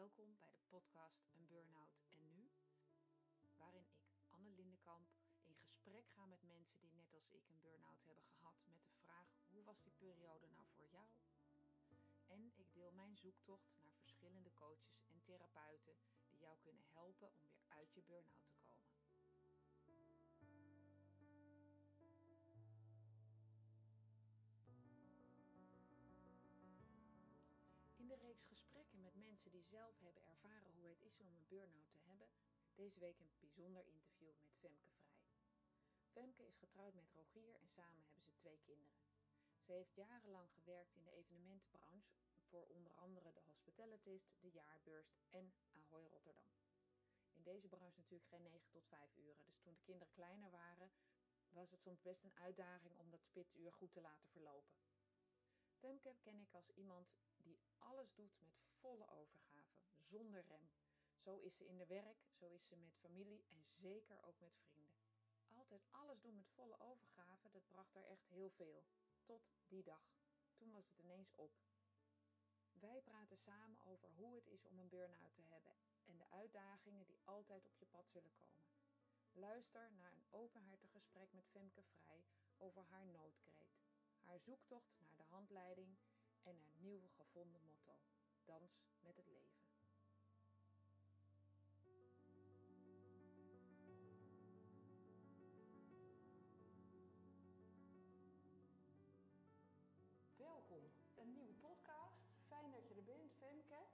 Welkom bij de podcast Een Burn-out en Nu, waarin ik, Anne Lindenkamp, in gesprek ga met mensen die net als ik een burn-out hebben gehad met de vraag hoe was die periode nou voor jou? En ik deel mijn zoektocht naar verschillende coaches en therapeuten die jou kunnen helpen om weer uit je burn-out zelf hebben ervaren hoe het is om een burn-out te hebben, deze week een bijzonder interview met Femke Vrij. Femke is getrouwd met Rogier en samen hebben ze twee kinderen. Ze heeft jarenlang gewerkt in de evenementenbranche voor onder andere de Hospitalitist, de Jaarbeurs en Ahoy Rotterdam. In deze branche natuurlijk geen 9 tot 5 uren, dus toen de kinderen kleiner waren, was het soms best een uitdaging om dat spitsuur goed te laten verlopen. Femke ken ik als iemand alles doet met volle overgave, zonder rem. Zo is ze in de werk, zo is ze met familie en zeker ook met vrienden. Altijd alles doen met volle overgave, dat bracht haar echt heel veel. Tot die dag. Toen was het ineens op. Wij praten samen over hoe het is om een burn-out te hebben en de uitdagingen die altijd op je pad zullen komen. Luister naar een openhartig gesprek met Femke Vrij over haar noodkreet, haar zoektocht naar de handleiding en haar nieuwe gevonden motto: Dans met het leven. Welkom, een nieuwe podcast. Fijn dat je er bent, Femke.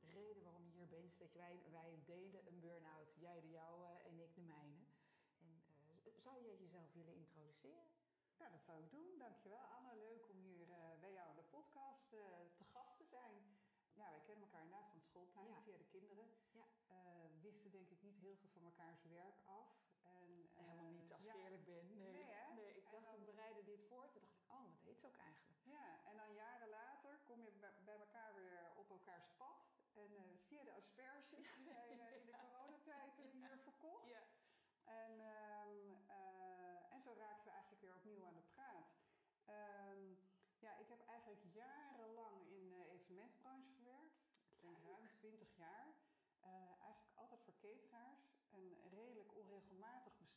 De reden waarom je hier bent is dat wij, wij delen een burn-out. Jij de jouwe en ik de mijne. En uh, zou je jezelf willen introduceren? Nou, dat zou ik doen. Dankjewel Anne. Leuk om hier uh, bij jou in de podcast uh, te gast te zijn. Ja, wij kennen elkaar inderdaad van het schoolplein ja. via de kinderen. Ja. Uh, wisten denk ik niet heel veel van mekaars werk af. En, Helemaal niet, als ik eerlijk ben. Nee, nee, ik dacht, dan, we bereiden dit voor. Toen dacht ik, oh, wat heet ze ook eigenlijk? Ja, en dan jaren later kom je bij elkaar weer op elkaars pad. En via de asperges in de coronatijd hier verkocht. Ja. En, uh, en zo raakten we eigenlijk weer opnieuw aan de praat. Um, ja, ik heb eigenlijk jarenlang in de evenementenbranche gewerkt. Ik denk ruim 20 jaar. Uh, eigenlijk altijd voor cateraars. Een redelijk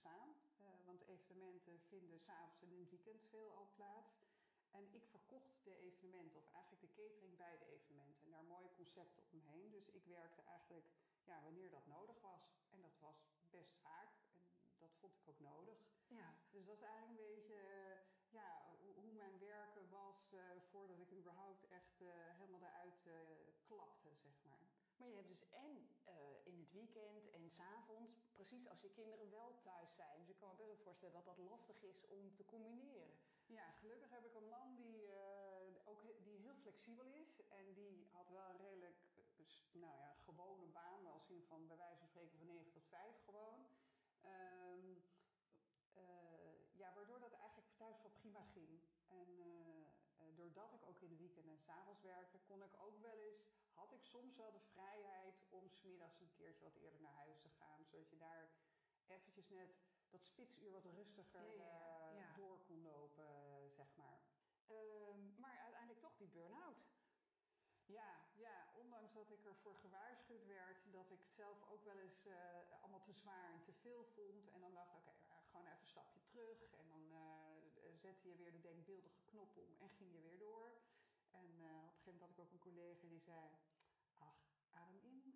Uh, want evenementen vinden s'avonds en in het weekend veel al plaats. En ik verkocht de evenementen, of eigenlijk de catering bij de evenementen. En daar mooie concepten omheen. Dus ik werkte eigenlijk ja, wanneer dat nodig was. En dat was best vaak. En dat vond ik ook nodig. Ja. Dus dat is eigenlijk een beetje ja, hoe mijn werken was uh, voordat ik überhaupt echt uh, helemaal eruit klapte, zeg maar. Maar je hebt dus en in het weekend en s'avonds, precies als je kinderen wel thuis zijn. Dus ik kan me best wel voorstellen dat dat lastig is om te combineren. Ja, gelukkig heb ik een man die, ook die heel flexibel is. En die had wel een redelijk nou ja, gewone baan. Als in van bij wijze van spreken van 9 tot 5 gewoon. Um, uh, ja, waardoor dat eigenlijk thuis wel prima ging. En uh, doordat ik ook in de weekend en s'avonds werkte, kon ik ook wel eens, had ik soms wel de vrijheid om smiddags een keertje wat eerder naar huis te. Zodat je daar eventjes net dat spitsuur wat rustiger ja, ja, ja. door kon lopen, zeg maar. Uh, maar uiteindelijk toch die burn-out. Ja, ja, ondanks dat ik ervoor gewaarschuwd werd dat ik het zelf ook wel eens uh, allemaal te zwaar en te veel vond. En dan dacht ik, oké, okay, gewoon even een stapje terug. En dan uh, zette je weer de denkbeeldige knop om en ging je weer door. En uh, op een gegeven moment had ik ook een collega die zei, ach, adem in,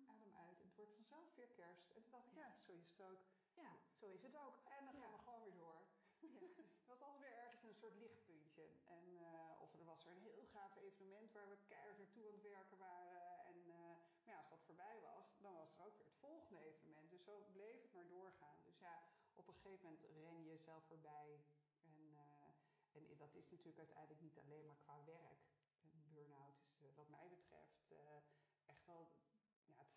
wordt vanzelf weer kerst. En toen dacht ik, ja, zo is het ook. Ja, zo is het ook. En dan gaan ja. we gewoon weer door. Ja. er was altijd weer ergens een soort lichtpuntje. En, uh, of er was er een heel gaaf evenement waar we keihard naartoe aan het werken waren. En, uh, maar ja, als dat voorbij was, dan was er ook weer het volgende evenement. Dus zo bleef het maar doorgaan. Dus ja, op een gegeven moment ren je jezelf voorbij. En, uh, en dat is natuurlijk uiteindelijk niet alleen maar qua werk. Een burn-out is wat mij betreft echt wel het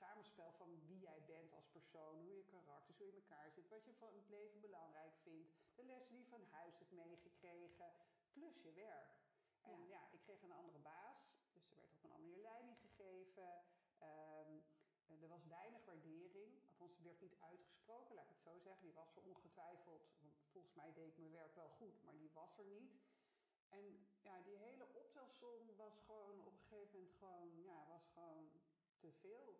samenspel van wie jij bent als persoon, hoe je karakter, hoe je in elkaar zit, wat je van het leven belangrijk vindt, de lessen die je van huis hebt meegekregen, plus je werk. En ja. ja, ik kreeg een andere baas, dus er werd op een andere manier leiding gegeven. Um, er was weinig waardering, althans, er werd niet uitgesproken, laat ik het zo zeggen. Die was er ongetwijfeld, want volgens mij deed ik mijn werk wel goed, maar die was er niet. En ja, die hele optelsom was gewoon op een gegeven moment gewoon, ja, was gewoon te veel.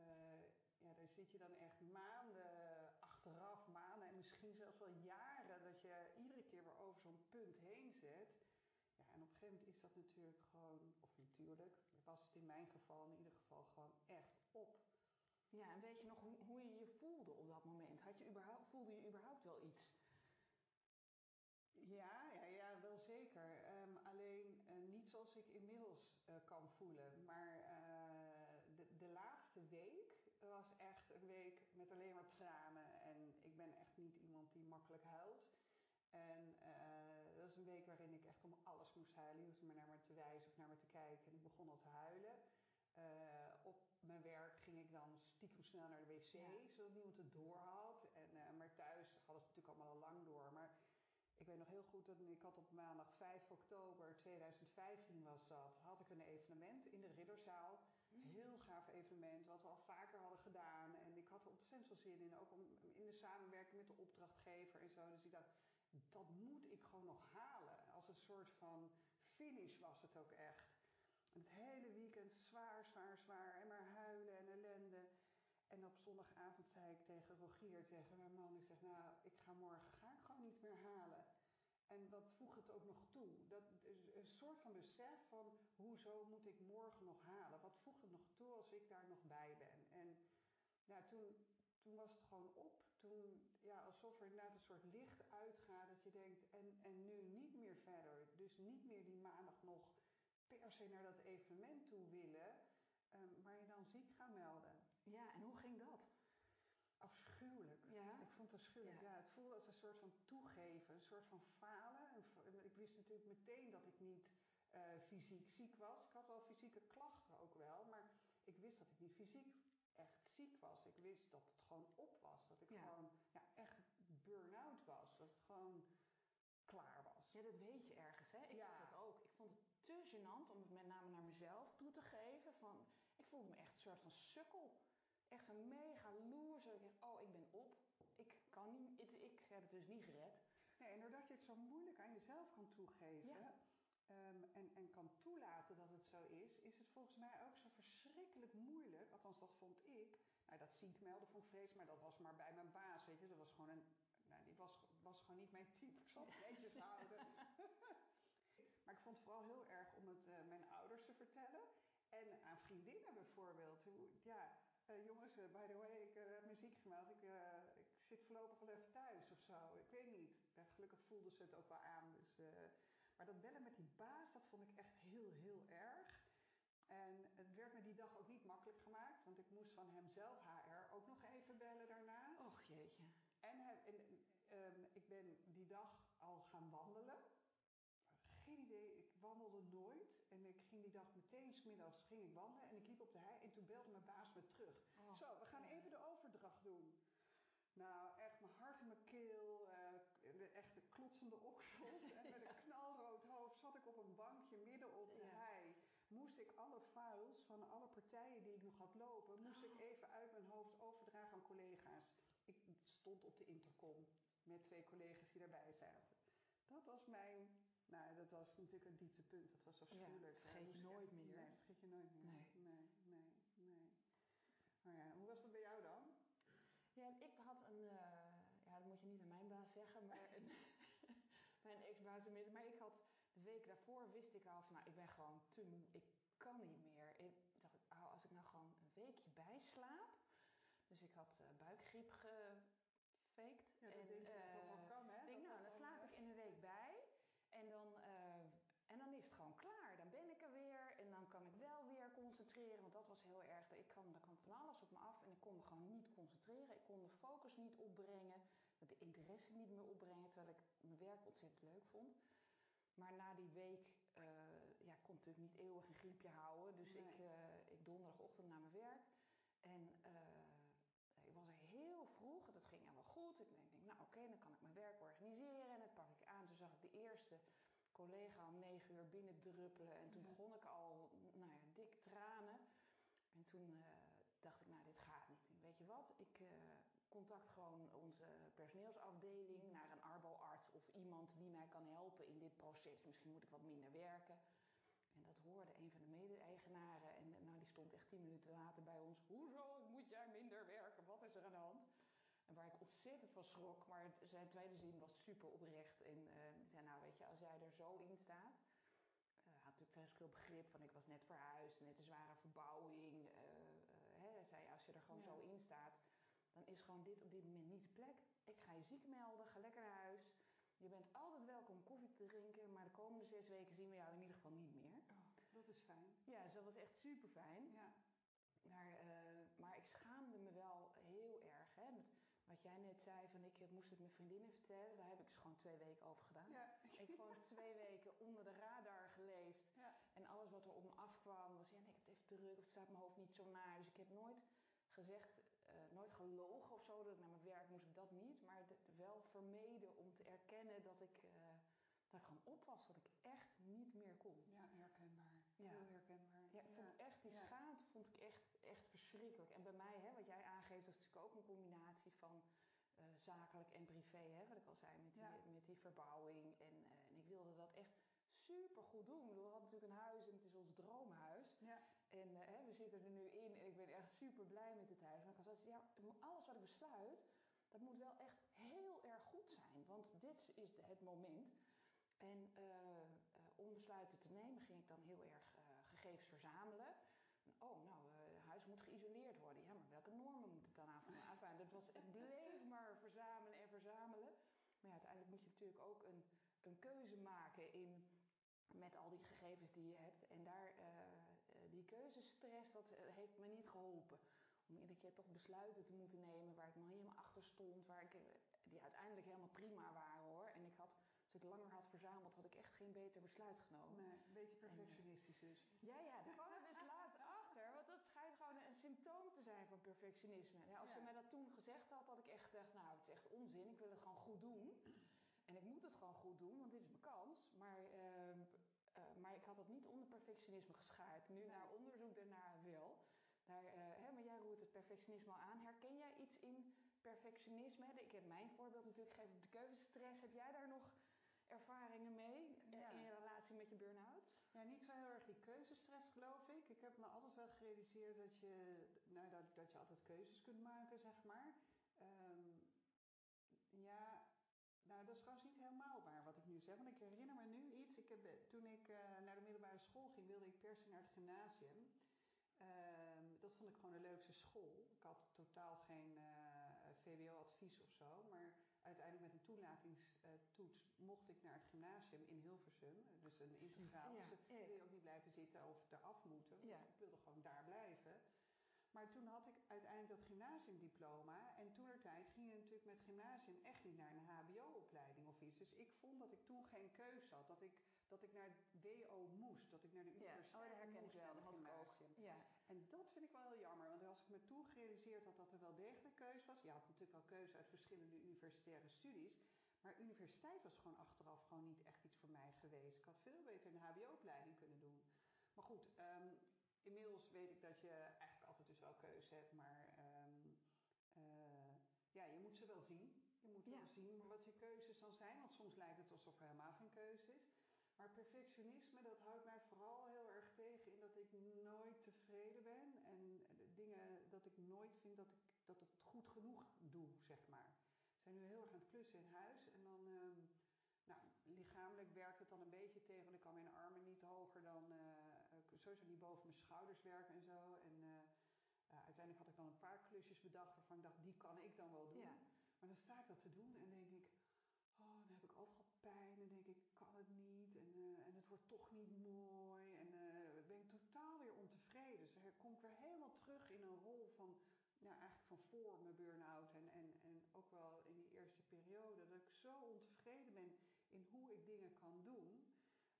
En ja, daar zit je dan echt maanden achteraf, maanden en misschien zelfs wel jaren, dat je iedere keer weer over zo'n punt heen zet. Ja, en op een gegeven moment is dat natuurlijk gewoon, of natuurlijk, was het in mijn geval in ieder geval gewoon echt op. Ja, en weet je nog hoe, hoe je je voelde op dat moment? Had je überhaupt, voelde je überhaupt wel iets? Ja, ja, ja wel zeker. Um, alleen uh, niet zoals ik inmiddels uh, kan voelen. Maar de, laatste week was echt een week met alleen maar tranen. En ik ben echt niet iemand die makkelijk huilt. En uh, dat was een week waarin ik echt om alles moest huilen. Je hoefde maar naar me te wijzen of naar me te kijken. En ik begon al te huilen. Uh, op mijn werk ging ik dan stiekem snel naar de wc, ja. zodat niemand het door had. En, uh, maar thuis hadden ze het natuurlijk allemaal al lang door. Maar ik weet nog heel goed dat ik had op maandag 5 oktober 2015 was dat, had ik een evenement in de Ridderzaal. Heel gaaf evenement, wat we al vaker hadden gedaan. En ik had er ontzettend veel zin in, ook om, in de samenwerking met de opdrachtgever en zo. Dus ik dacht, dat moet ik gewoon nog halen. Als een soort van finish was het ook echt. Het hele weekend zwaar, zwaar, zwaar. En maar huilen en ellende. En op zondagavond zei ik tegen Rogier, tegen mijn man, ik zeg, nou, ik ga morgen ga ik gewoon niet meer halen. En wat voegt het ook nog toe? Dat is een soort van besef van hoezo moet ik morgen nog halen? Wat voegt het nog toe als ik daar nog bij ben? En ja, toen, toen was het gewoon op. Toen, ja, alsof er inderdaad een soort licht uitgaat dat je denkt, en, en nu niet meer verder. Dus niet meer die maandag nog per se naar dat evenement toe willen, maar je dan ziek gaan melden. Ja, en hoe ging dat? Ja? Het ja. voelde als een soort van toegeven, een soort van falen. Ik wist natuurlijk meteen dat ik niet uh, fysiek ziek was. Ik had wel fysieke klachten ook wel, maar ik wist dat ik niet fysiek echt ziek was. Ik wist dat het gewoon op was. Dat ik ja. gewoon ja, echt burn-out was. Dat het gewoon klaar was. Ja, dat weet je ergens. Hè? Ik ja. had dat ook. Ik vond het te gênant om het met name naar mezelf toe te geven. Van, ik voelde me echt een soort van sukkel echt een mega loser. Ik dacht, oh, ik ben op. Ik kan niet, ik, ik heb het dus niet gered. Nee, en doordat je het zo moeilijk aan jezelf kan toegeven ja. um, en, en kan toelaten dat het zo is, is het volgens mij ook zo verschrikkelijk moeilijk. Althans, dat vond ik. Nou, dat ziek melden vond ik vrees, maar dat was maar bij mijn baas, weet je. Dat was gewoon een, nou, die was, was gewoon niet mijn type. Ik zal het netjes houden. maar ik vond het vooral heel erg om het uh, mijn ouders te vertellen. En aan vriendinnen bijvoorbeeld. Ja, uh, jongens, uh, by the way, ik heb me ziek gemeld. Ik, ik zit voorlopig wel even thuis of zo. Ik weet niet. gelukkig voelde ze het ook wel aan. Dus, maar dat bellen met die baas, dat vond ik echt heel, heel erg. En het werd me die dag ook niet makkelijk gemaakt. Want ik moest van hem zelf HR ook nog even bellen daarna. Och jeetje. En, en um, ik ben die dag al gaan wandelen geen idee. Ik wandelde nooit. En ik ging die dag meteen smiddags ging ik wandelen. En ik liep op de hei. En toen belde mijn baas me terug. Oh, Zo, we gaan even de overdracht doen. Nou, echt mijn hart in mijn keel. Uh, de echte klotsende oksels. en met een knalrood hoofd zat ik op een bankje midden op de ja. hei. Moest ik alle files van alle partijen die ik nog had lopen... moest ik even uit mijn hoofd overdragen aan collega's. Ik stond op de intercom met twee collega's die daarbij zaten. Dat was mijn nou, dat was natuurlijk een dieptepunt. Dat was afschuwelijk. Ja, vergeet je nooit meer. Nee, vergeet je nooit meer. Nee, nee, nee. ja, hoe was dat bij jou dan? Ja, ik had een, uh, ja, dat moet je niet aan mijn baas zeggen, maar een, mijn ex-baas inmiddels. Maar ik had de week daarvoor wist ik al van, nou, ik ben gewoon te moe. Ik kan niet meer. Ik dacht, oh, als ik nou gewoon een weekje bijslaap. Dus ik had uh, buikgriep gefaked. Ja, dat en, denk je uh, dat dat wel kan, hè? Denk, nou, dan slaap ik in een week bij. En dan, en dan is het gewoon klaar. Dan ben ik er weer en dan kan ik wel weer concentreren. Want dat was heel erg. Ik kwam van alles op me af en ik kon me gewoon niet concentreren. Ik kon de focus niet opbrengen. De interesse niet meer opbrengen. Terwijl ik mijn werk ontzettend leuk vond. Maar na die week uh, ja, kon ik natuurlijk niet eeuwig een griepje houden. Dus nee. ik, uh, ik donderdagochtend naar mijn werk. En ik was er heel vroeg, dat ging helemaal goed. Ik denk, nou oké, okay, dan kan ik mijn werk organiseren. En dan pak ik aan. Toen zag ik de eerste collega om negen uur binnen druppelen. En toen begon ik al, nou ja, dik tranen. En toen dacht ik, nou dit gaat niet. weet je wat, ik uh, contact gewoon onze personeelsafdeling naar een arboarts of iemand die mij kan helpen in dit proces. Misschien moet ik wat minder werken. En dat hoorde een van de mede-eigenaren. En nou, die stond echt tien minuten later bij ons. Hoezo moet jij minder werken? Wat is er aan de hand? En waar ik ontzettend van schrok. Maar zijn tweede zin was super oprecht. En uh, zei, nou weet je, als jij er zo in staat. Uh, had natuurlijk veel begrip van ik was net verhuisd, net een zware verbouwing hij zei, als je er gewoon ja. zo in staat, dan is gewoon dit op dit moment niet de plek. Ik ga je ziek melden, ga lekker naar huis. Je bent altijd welkom koffie te drinken, maar de komende zes weken zien we jou in ieder geval niet meer. Oh, dat is fijn. Ja, dus dat was echt super fijn. Ja. Maar, uh, maar ik schaamde me wel heel erg. Hè, met wat jij net zei, van ik moest het mijn vriendinnen vertellen. Daar heb ik dus gewoon twee weken over gedaan. Ja. Ik heb gewoon twee weken onder de radar geleefd. Ja. En alles wat er om me afkwam was, ja, nee, ik heb het even druk of het staat mijn hoofd niet zo naar. Dus ik heb nooit gezegd, uh, nooit gelogen of zo, dat ik naar mijn werk moest, dat niet. Maar wel vermeden om te erkennen dat ik, uh, dat ik gewoon op was, dat ik echt niet meer kon. Ja, herkenbaar. Ja. Heel herkenbaar. Ja, ik vond echt, die schaamte vond ik echt, echt verschrikkelijk. En bij mij, hè, wat jij aangeeft, was natuurlijk ook een combinatie van uh, zakelijk en privé. Hè, wat ik al zei, met die, Ja. met die verbouwing. En, uh, en ik wilde dat echt super goed doen. We hadden natuurlijk een huis en het is ons droomhuis. Ja. En hè, we zitten er nu in en ik ben echt super blij met het huis. Maar ik was ja, alles wat ik besluit, dat moet wel echt heel erg goed zijn. Want dit is het moment. En uh, uh, om besluiten te nemen ging ik dan heel erg gegevens verzamelen. Oh, nou, het huis moet geïsoleerd worden. Ja, maar welke normen moet het dan aan? Enfin, dat was, het bleef maar verzamelen en verzamelen. Maar ja, uiteindelijk moet je natuurlijk ook een, een keuze maken in met al die gegevens die je hebt. En daar, keuzestress, dat heeft me niet geholpen. Om iedere keer toch besluiten te moeten nemen waar ik nog helemaal achter stond. Waar ik, die uiteindelijk helemaal prima waren hoor. En ik had, als ik langer had verzameld, had ik echt geen beter besluit genomen. Nee, een beetje perfectionistisch en, dus. Ja, ja, daar kwam ik dus laatst achter. Want dat schijnt gewoon een symptoom te zijn van perfectionisme. Ja, als ja. ze mij dat toen gezegd had, had ik echt gedacht, nou, het is echt onzin. Ik wil het gewoon goed doen. En ik moet het gewoon goed doen, want dit is mijn kans. Maar, uh, maar ik had dat niet onder perfectionisme geschaard. Nu Nee. naar onderzoek daarna wel. Daar, uh, hè, maar jij roert het perfectionisme al aan. Herken jij iets in perfectionisme? Ik heb mijn voorbeeld natuurlijk gegeven op de keuzestress. Heb jij daar nog ervaringen mee Ja. in relatie met je burn-out? Ja, niet zo heel erg die keuzestress, geloof ik. Ik heb me altijd wel gerealiseerd dat je, nou, dat, dat je altijd keuzes kunt maken, zeg maar. Um, ja, nou, dat is trouwens niet helemaal waar wat ik nu zeg. Want ik herinner me nu heb, toen ik uh, naar de middelbare school ging, wilde ik per se naar het gymnasium. Um, dat vond ik gewoon de leukste school. Ik had totaal geen uh, VWO-advies of zo. Maar uiteindelijk met een toelatingstoets mocht ik naar het gymnasium in Hilversum. Dus een integraal. Ja, dus wil je ook niet blijven zitten of eraf moeten. Ja. Ik wilde gewoon daar blijven. Maar toen had ik uiteindelijk dat gymnasiumdiploma. En toen er tijd ging je natuurlijk met gymnasium echt niet naar een HBO-opleiding of iets. Dus ik vond dat ik toen geen keuze had. Dat ik, dat ik naar WO moest. Dat ik naar de universiteit ja. oh, dat herken moest. ik wel. Dat ik ook. Ja. En dat vind ik wel heel jammer. Want als ik me toen gerealiseerd had dat er wel degelijk keuze was. Je had natuurlijk al keuze uit verschillende universitaire studies. Maar universiteit was gewoon achteraf gewoon niet echt iets voor mij geweest. Ik had veel beter een HBO-opleiding kunnen doen. Maar goed, um, inmiddels weet ik dat je eigenlijk altijd dus wel keuze hebt. Maar um, uh, ja, je moet ze wel zien. Je moet Ja. wel zien wat je keuzes dan zijn. Want soms lijkt het alsof er helemaal geen keuze is. Maar perfectionisme, dat houdt mij vooral heel erg tegen in dat ik nooit tevreden ben. En dingen dat ik nooit vind dat ik dat het goed genoeg doe, zeg maar. We zijn nu heel erg aan het klussen in huis. En dan, um, nou, lichamelijk werkt het dan een beetje tegen. Want ik kan mijn armen niet hoger dan, uh, sowieso niet boven mijn schouders werken en zo. En uh, uh, uiteindelijk had ik dan een paar klusjes bedacht waarvan ik dacht, die kan ik dan wel doen. Ja. Maar dan sta ik dat te doen en denk ik, oh, dan heb ik overal pijn. En denk ik, ik kan het niet. En, uh, en het wordt toch niet mooi. En uh, ben ik totaal weer ontevreden. Dus dan kom ik weer helemaal terug in een rol van, nou eigenlijk van voor mijn burn-out. En, en, en ook wel in die eerste periode. Dat ik zo ontevreden ben in hoe ik dingen kan doen.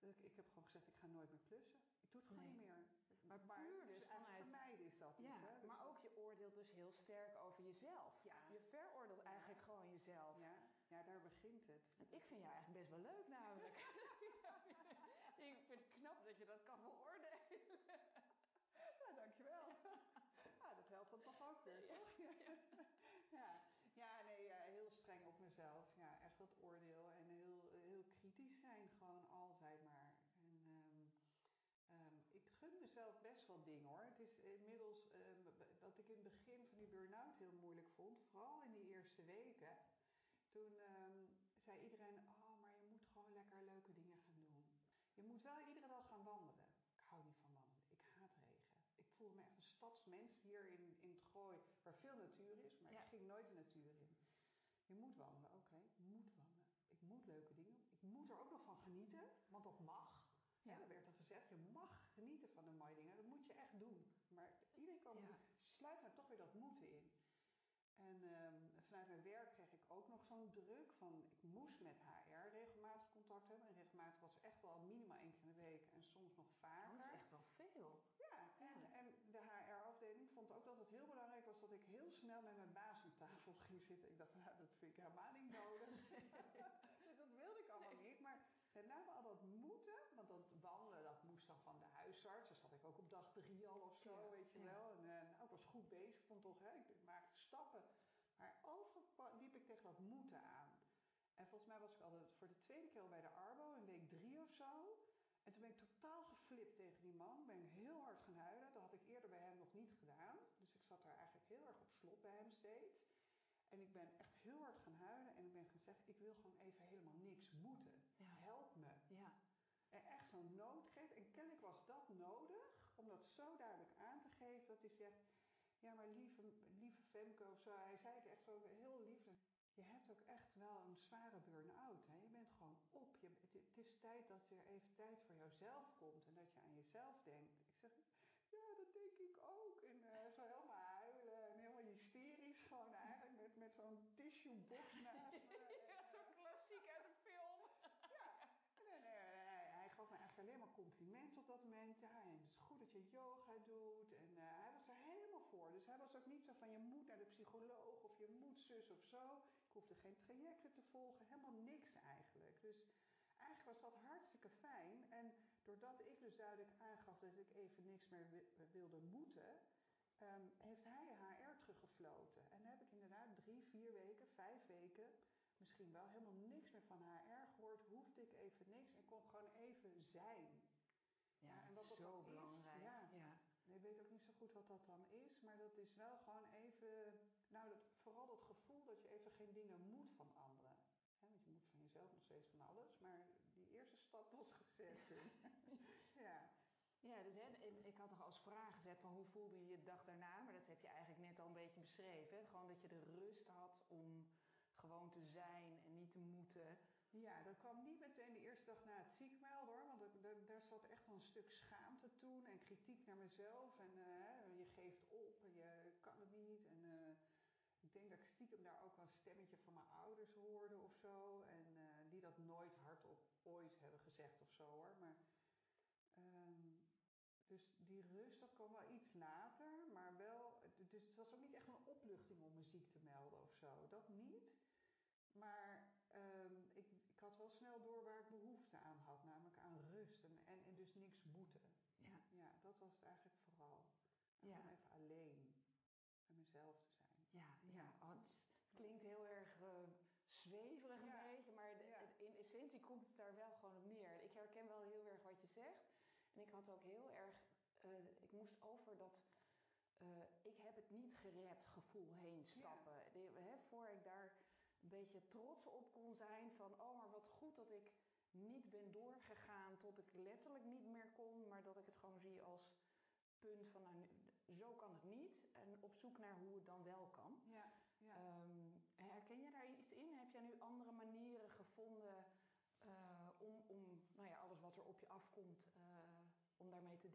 Dat ik, ik heb gewoon gezegd, ik ga nooit meer klussen. Ik doe het gewoon Nee. niet meer. Maar puur dus eigenlijk vanuit- vermijden is dat dus. Ja, hè? Dus maar ook je oordeelt dus heel sterk over jezelf. Ja. Je veroordeelt eigenlijk gewoon jezelf. Ja, ja, daar begint het. En ik vind jou eigenlijk best wel leuk namelijk. ik vind het knap dat je dat kan beoordelen. Ja, dankjewel. Ja, dat helpt dan toch ook weer, toch? Ja, ja nee, ja, heel streng op mezelf. Ja, echt dat oordeel. En heel, heel kritisch zijn, gewoon altijd maar. En um, um, ik gun mezelf best wel dingen hoor. Het is inmiddels, uh, wat ik in het begin van die burn-out heel moeilijk vond, vooral in die eerste weken. Toen zei iedereen, oh maar je moet gewoon lekker leuke dingen gaan doen. Je moet wel iedere dag gaan wandelen. Ik hou niet van wandelen, ik haat regen. Ik voel me echt een stadsmens hier in, in het Gooi, waar veel natuur is, maar ik ging nooit de natuur in. Je moet wandelen, oké, okay, moet wandelen. Ik moet leuke dingen doen. Ik moet er ook nog van genieten, want dat mag. Ja. er werd dan gezegd, je mag genieten van de mooie dingen. Dat moet je echt doen. Maar iedereen kan, ja. sluit daar toch weer dat moeten in. En um, vanuit mijn werk kreeg ik ook nog zo'n druk van, ik moest met HR regelmatig contact hebben. En regelmatig was echt al minimaal één keer in de week en soms nog vaker. Dat is echt wel veel. Ja, en, en de HR-afdeling vond ook dat het heel belangrijk was dat ik heel snel met mijn baas aan tafel ging zitten. Ik dacht, nou, dat vind ik helemaal niet nodig. dus dat wilde ik allemaal niet. Maar met name al dat moeten, want dat wandelen, dat moest dan van de huisarts. Daar zat ik ook op dag drie al of zo, weet je wel. En uh, nou, ik was goed bezig, vond toch, hè, ik maakte stappen. Maar overal liep ik tegen dat moeten aan. En volgens mij was ik al voor de tweede keer bij de Arbo, in week drie of zo. En toen ben ik totaal geflipt tegen die man. Ben ik heel hard gaan huilen. Dat had ik eerder bij hem nog niet gedaan. Dus ik zat daar eigenlijk heel erg op slot bij hem steeds. En ik ben echt heel hard gaan huilen. En ik ben gaan zeggen, ik wil gewoon even helemaal niks moeten. Help me. Ja. En echt zo'n noodkreet. En kennelijk was dat nodig. Om dat zo duidelijk aan te geven. Dat hij zegt, ja maar lieve, lieve Femke of zo. Hij zei het echt zo heel lief je hebt ook echt wel een zware burn-out. Hè? Je bent gewoon op. Je, het, is tijd dat er even tijd voor jouzelf komt en dat je aan jezelf denkt. Ik zeg, ja, dat denk ik ook. En uh, zo helemaal huilen en helemaal hysterisch gewoon eigenlijk met, zo'n tissue box naast me. ja, zo klassiek uit een film. ja, en, hij, hij gaf me eigenlijk alleen maar complimenten op dat moment. Ja, en het is goed dat je yoga doet. En uh, hij was er helemaal voor. Dus hij was ook niet zo van je moet naar de psycholoog of je moet zus of zo. Ik hoefde geen trajecten te volgen, helemaal niks eigenlijk. Dus eigenlijk was dat hartstikke fijn. En doordat ik dus duidelijk aangaf dat ik even niks meer wilde moeten, um, heeft hij HR teruggefloten. En heb ik drie, vier weken, vijf weken misschien wel helemaal niks meer van HR gehoord. Hoefde ik even niks en kon gewoon even zijn. Ja, en wat dat zo dan belangrijk. Is, ja, ja. Ik weet ook niet zo goed wat dat dan is, maar dat is wel gewoon even, nou dat, vooral dat gevoel dat je even geen dingen moet van anderen. He, want je moet van jezelf nog steeds van alles, maar die eerste stap was gezet. Ja. Dus hè, ik had nog als vraag gezet van hoe voelde je je dag daarna, maar dat heb je eigenlijk net al een beetje beschreven. Gewoon dat je de rust had om gewoon te zijn en niet te moeten. Ja, dat kwam niet meteen de eerste dag na het ziekmelden hoor. Want daar zat echt wel een stuk schaamte toen en kritiek naar mezelf. En uh, je geeft op en je kan het niet. En uh, ik denk dat ik stiekem daar ook wel een stemmetje van mijn ouders hoorde of zo. En uh, die dat nooit hardop ooit hebben gezegd of zo hoor. Maar, dus die rust, dat kwam wel iets later. Maar wel, dus het was ook niet echt een opluchting om me ziek te melden of zo. Dat niet. Maar um, ik, ik had wel snel door waar ik behoefte aan had, namelijk aan rust en, en, en dus niks moeten. Ja. ja, dat was het eigenlijk vooral. En ja. Gewoon even alleen met mezelf te zijn. Ja, ja. Oh, het klinkt heel erg uh, zweverig ja. een beetje, maar de, ja. in essentie komt het daar wel gewoon op neer. Ik herken wel heel erg wat je zegt. En ik had ook heel erg, uh, ik moest over dat uh, ik heb het niet gered gevoel heen stappen. De, voor ik daar een beetje trots op kon zijn van, oh maar wat goed dat ik niet ben doorgegaan tot ik letterlijk niet meer kon, maar dat ik het gewoon zie als punt van, nou, zo kan het niet en op zoek naar hoe het dan wel kan. Ja, ja. Um, herken je daar iets in? Heb jij nu andere manieren gevonden uh, om, om nou ja, alles wat er op je afkomt uh, om daarmee te?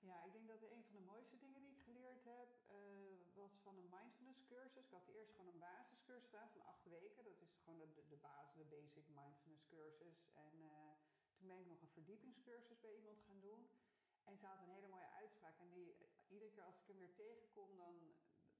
Ja, ik denk dat een van de mooiste dingen die ik geleerd heb, uh, was van een mindfulness cursus. Ik had eerst gewoon een basiscursus gedaan van acht weken. Dat is gewoon de, de basis, de basic mindfulness cursus. En uh, toen ben ik nog een verdiepingscursus bij iemand gaan doen. En ze had een hele mooie uitspraak. En die, iedere keer als ik hem weer tegenkom, dan,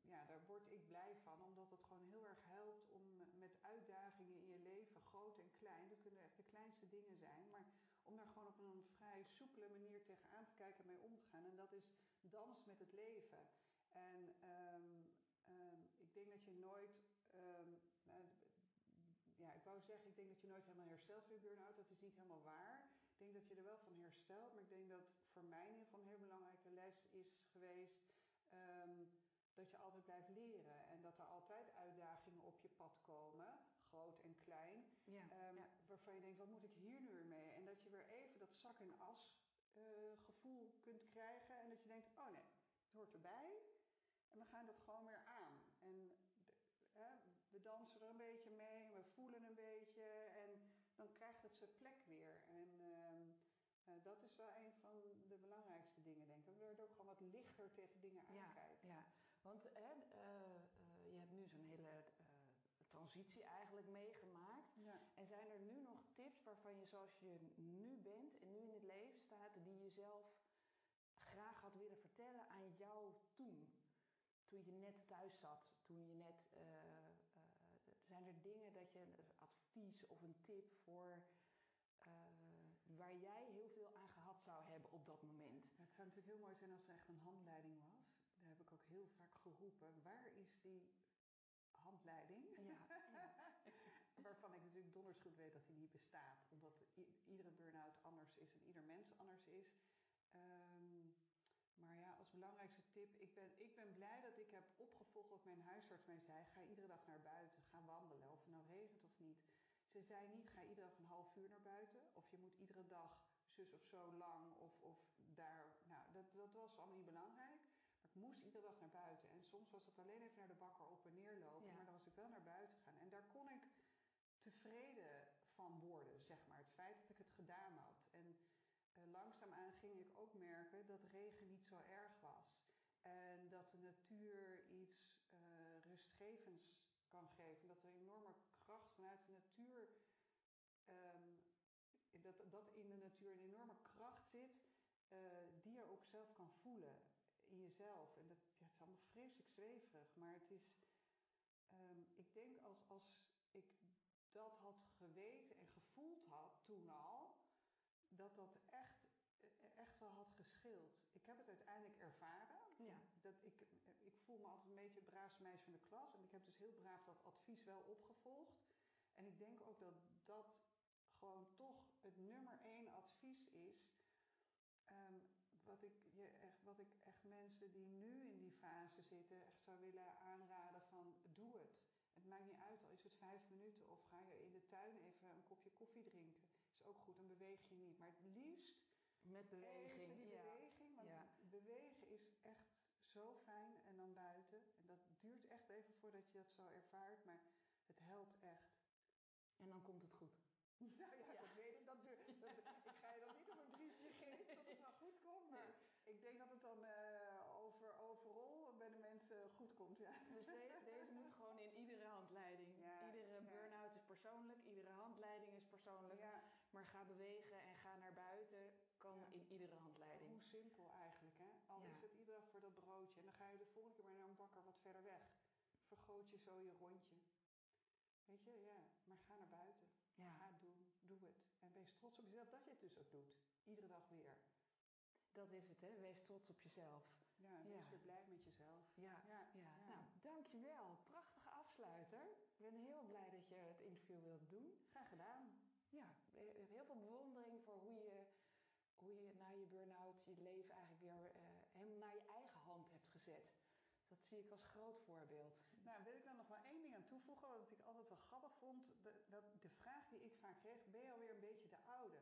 ja, daar word ik blij van. Omdat het gewoon heel erg helpt om met uitdagingen in je leven, groot en klein. Dat kunnen echt de kleinste dingen zijn. Maar om daar gewoon op een vrij soepele manier tegenaan te kijken en mee om te gaan. En dat is dans met het leven. En um, um, ik denk dat je nooit. Um, ja, ik wou zeggen, ik denk dat je nooit helemaal herstelt van je burn-out. Dat is niet helemaal waar. Ik denk dat je er wel van herstelt. Maar ik denk dat voor mij in ieder geval een heel belangrijke les is geweest ehm, dat je altijd blijft leren en dat er altijd uitdagingen op je pad komen, groot en klein, Ja, ehm, ja. Waarvan je denkt, wat moet ik hier nu weer mee? En dat je weer even dat zak en as eh, gevoel kunt krijgen en dat je denkt, oh nee, het hoort erbij en we gaan dat gewoon weer aan. En hè, we dansen er een beetje mee, we voelen een beetje en dan krijgt het zijn plek weer. En ehm, eh, dat is wel een van de belangrijkste dingen, denk ik. We werden ook gewoon wat lichter tegen dingen Ja, aankijken. ja. want hè, eh, je hebt nu zo'n hele transitie eigenlijk meegemaakt. Ja. En zijn er nu nog tips waarvan je zoals je nu bent en nu in het leven staat, die je zelf graag had willen vertellen aan jou toen? Toen je net thuis zat, toen je net. eh, eh, zijn er dingen dat je een advies of een tip voor. eh, waar jij heel veel aan gehad zou hebben op dat moment? Het zou natuurlijk heel mooi zijn als er echt een handleiding was. Daar heb ik ook heel vaak geroepen. Waar is die handleiding? Ja, ja. Waarvan ik natuurlijk donders goed weet dat die niet bestaat. Omdat iedere burn-out anders is en ieder mens anders is. Ehm, maar ja, als belangrijkste tip. Ik ben, ik ben blij dat ik heb opgevolgd wat mijn huisarts mij zei. Ga iedere dag naar buiten. Ga wandelen. Of het nou regent of niet. Ze zei niet ga iedere dag een half uur naar buiten. Of je moet iedere dag zus of zo lang. Of, of daar. Nou, dat, dat was allemaal niet belangrijk. Maar ik moest iedere dag naar buiten. En soms was het alleen even naar de bakker op en neer lopen. Ja. Maar dan was ik wel naar buiten gaan. En daar kon ik tevreden van worden, zeg maar. Het feit dat ik het gedaan had. En eh, langzaamaan ging ik ook merken dat regen niet zo erg was. En dat de natuur iets eh, rustgevends kan geven. Dat er enorme kracht vanuit de natuur. ehm, dat, dat in de natuur een enorme kracht zit. eh, die je ook zelf kan voelen in jezelf. En dat, ja, het is allemaal vreselijk zweverig. Maar het is. ehm, ik denk als, als ik dat had geweten en gevoeld had toen al, dat dat echt, echt wel had gescheeld. Ik heb het uiteindelijk ervaren. Ja. Dat ik, ik voel me altijd een beetje het braafste meisje van de klas. En ik heb dus heel braaf dat advies wel opgevolgd. En ik denk ook dat dat gewoon toch het nummer één advies is. ehm, wat, ik je echt, wat ik echt mensen die nu in die fase zitten echt zou willen aanraden van doe het. Het maakt niet uit, al is het vijf minuten of ga je in de tuin even een kopje koffie drinken. Is ook goed, dan beweeg je niet. Maar het liefst Met beweging. even die ja. beweging. Want Ja. bewegen is echt zo fijn en dan buiten. En dat duurt echt even voordat je dat zo ervaart, maar het helpt echt. En dan komt het goed. Nou ja, Ja. dat weet ik. Dat, dat, ik ga je dat niet op een briefje geven dat het dan goed komt. Maar ik denk dat het dan eh, over, overal bij de mensen goed komt. Ja. Dus de- moet gewoon in iedere handleiding. Ja, iedere ja. burn-out is persoonlijk, iedere handleiding is persoonlijk. ja, Maar ga bewegen en ga naar buiten kan Ja. in iedere handleiding. hoe simpel eigenlijk. Hè? Al Ja. is het iedere dag voor dat broodje. En dan ga je de volgende keer maar naar een bakker wat verder weg. Vergroot je zo je rondje. Weet je, ja. Maar ga naar buiten. Ja, Ga doen. Doe het. En wees trots op jezelf dat je het dus ook doet. Iedere dag weer. dat is het hè. Wees trots op jezelf. Ja, en Ja. wees weer blij met jezelf. Ja, Ja, ja. ja. Nou, dankjewel. Prachtige afsluiter. Ik ben heel blij dat je het interview wilde doen. Graag gedaan. Ja, heel veel bewondering voor hoe je, hoe je na je burn-out je leven eigenlijk weer eh, helemaal naar je eigen hand hebt gezet. Dat zie ik als groot voorbeeld. Nou, wil ik dan nog wel één ding aan toevoegen, wat ik altijd wel grappig vond. De, dat, de vraag die ik vaak kreeg, ben je alweer een beetje de oude?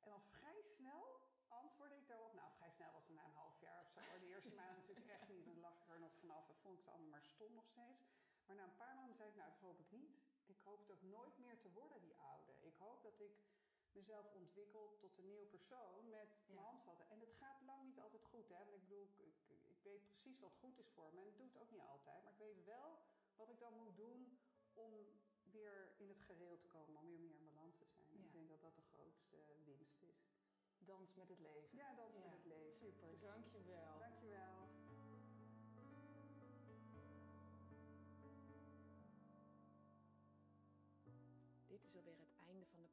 En dan vrij snel antwoordde ik daarop. Nou, vrij snel was het na een half jaar of zo. De eerste maand natuurlijk echt niet. Dan lag ik er nog vanaf en vond ik het allemaal maar stom nog steeds. Maar na een paar maanden dat hoop ik niet. Ik hoop het ook nooit meer te worden, die oude. Ik hoop dat ik mezelf ontwikkel tot een nieuw persoon met Ja. mijn handvatten. En het gaat lang niet altijd goed, hè. Want ik bedoel, ik, ik, ik weet precies wat goed is voor me. En het doet ook niet altijd. Maar ik weet wel wat ik dan moet doen om weer in het gereel te komen. Om weer meer in balans te zijn. En Ja. ik denk dat dat de grootste winst is. Dans met het leven. Ja, dans Ja, met het leven. Super, Precies. dankjewel. Dankjewel.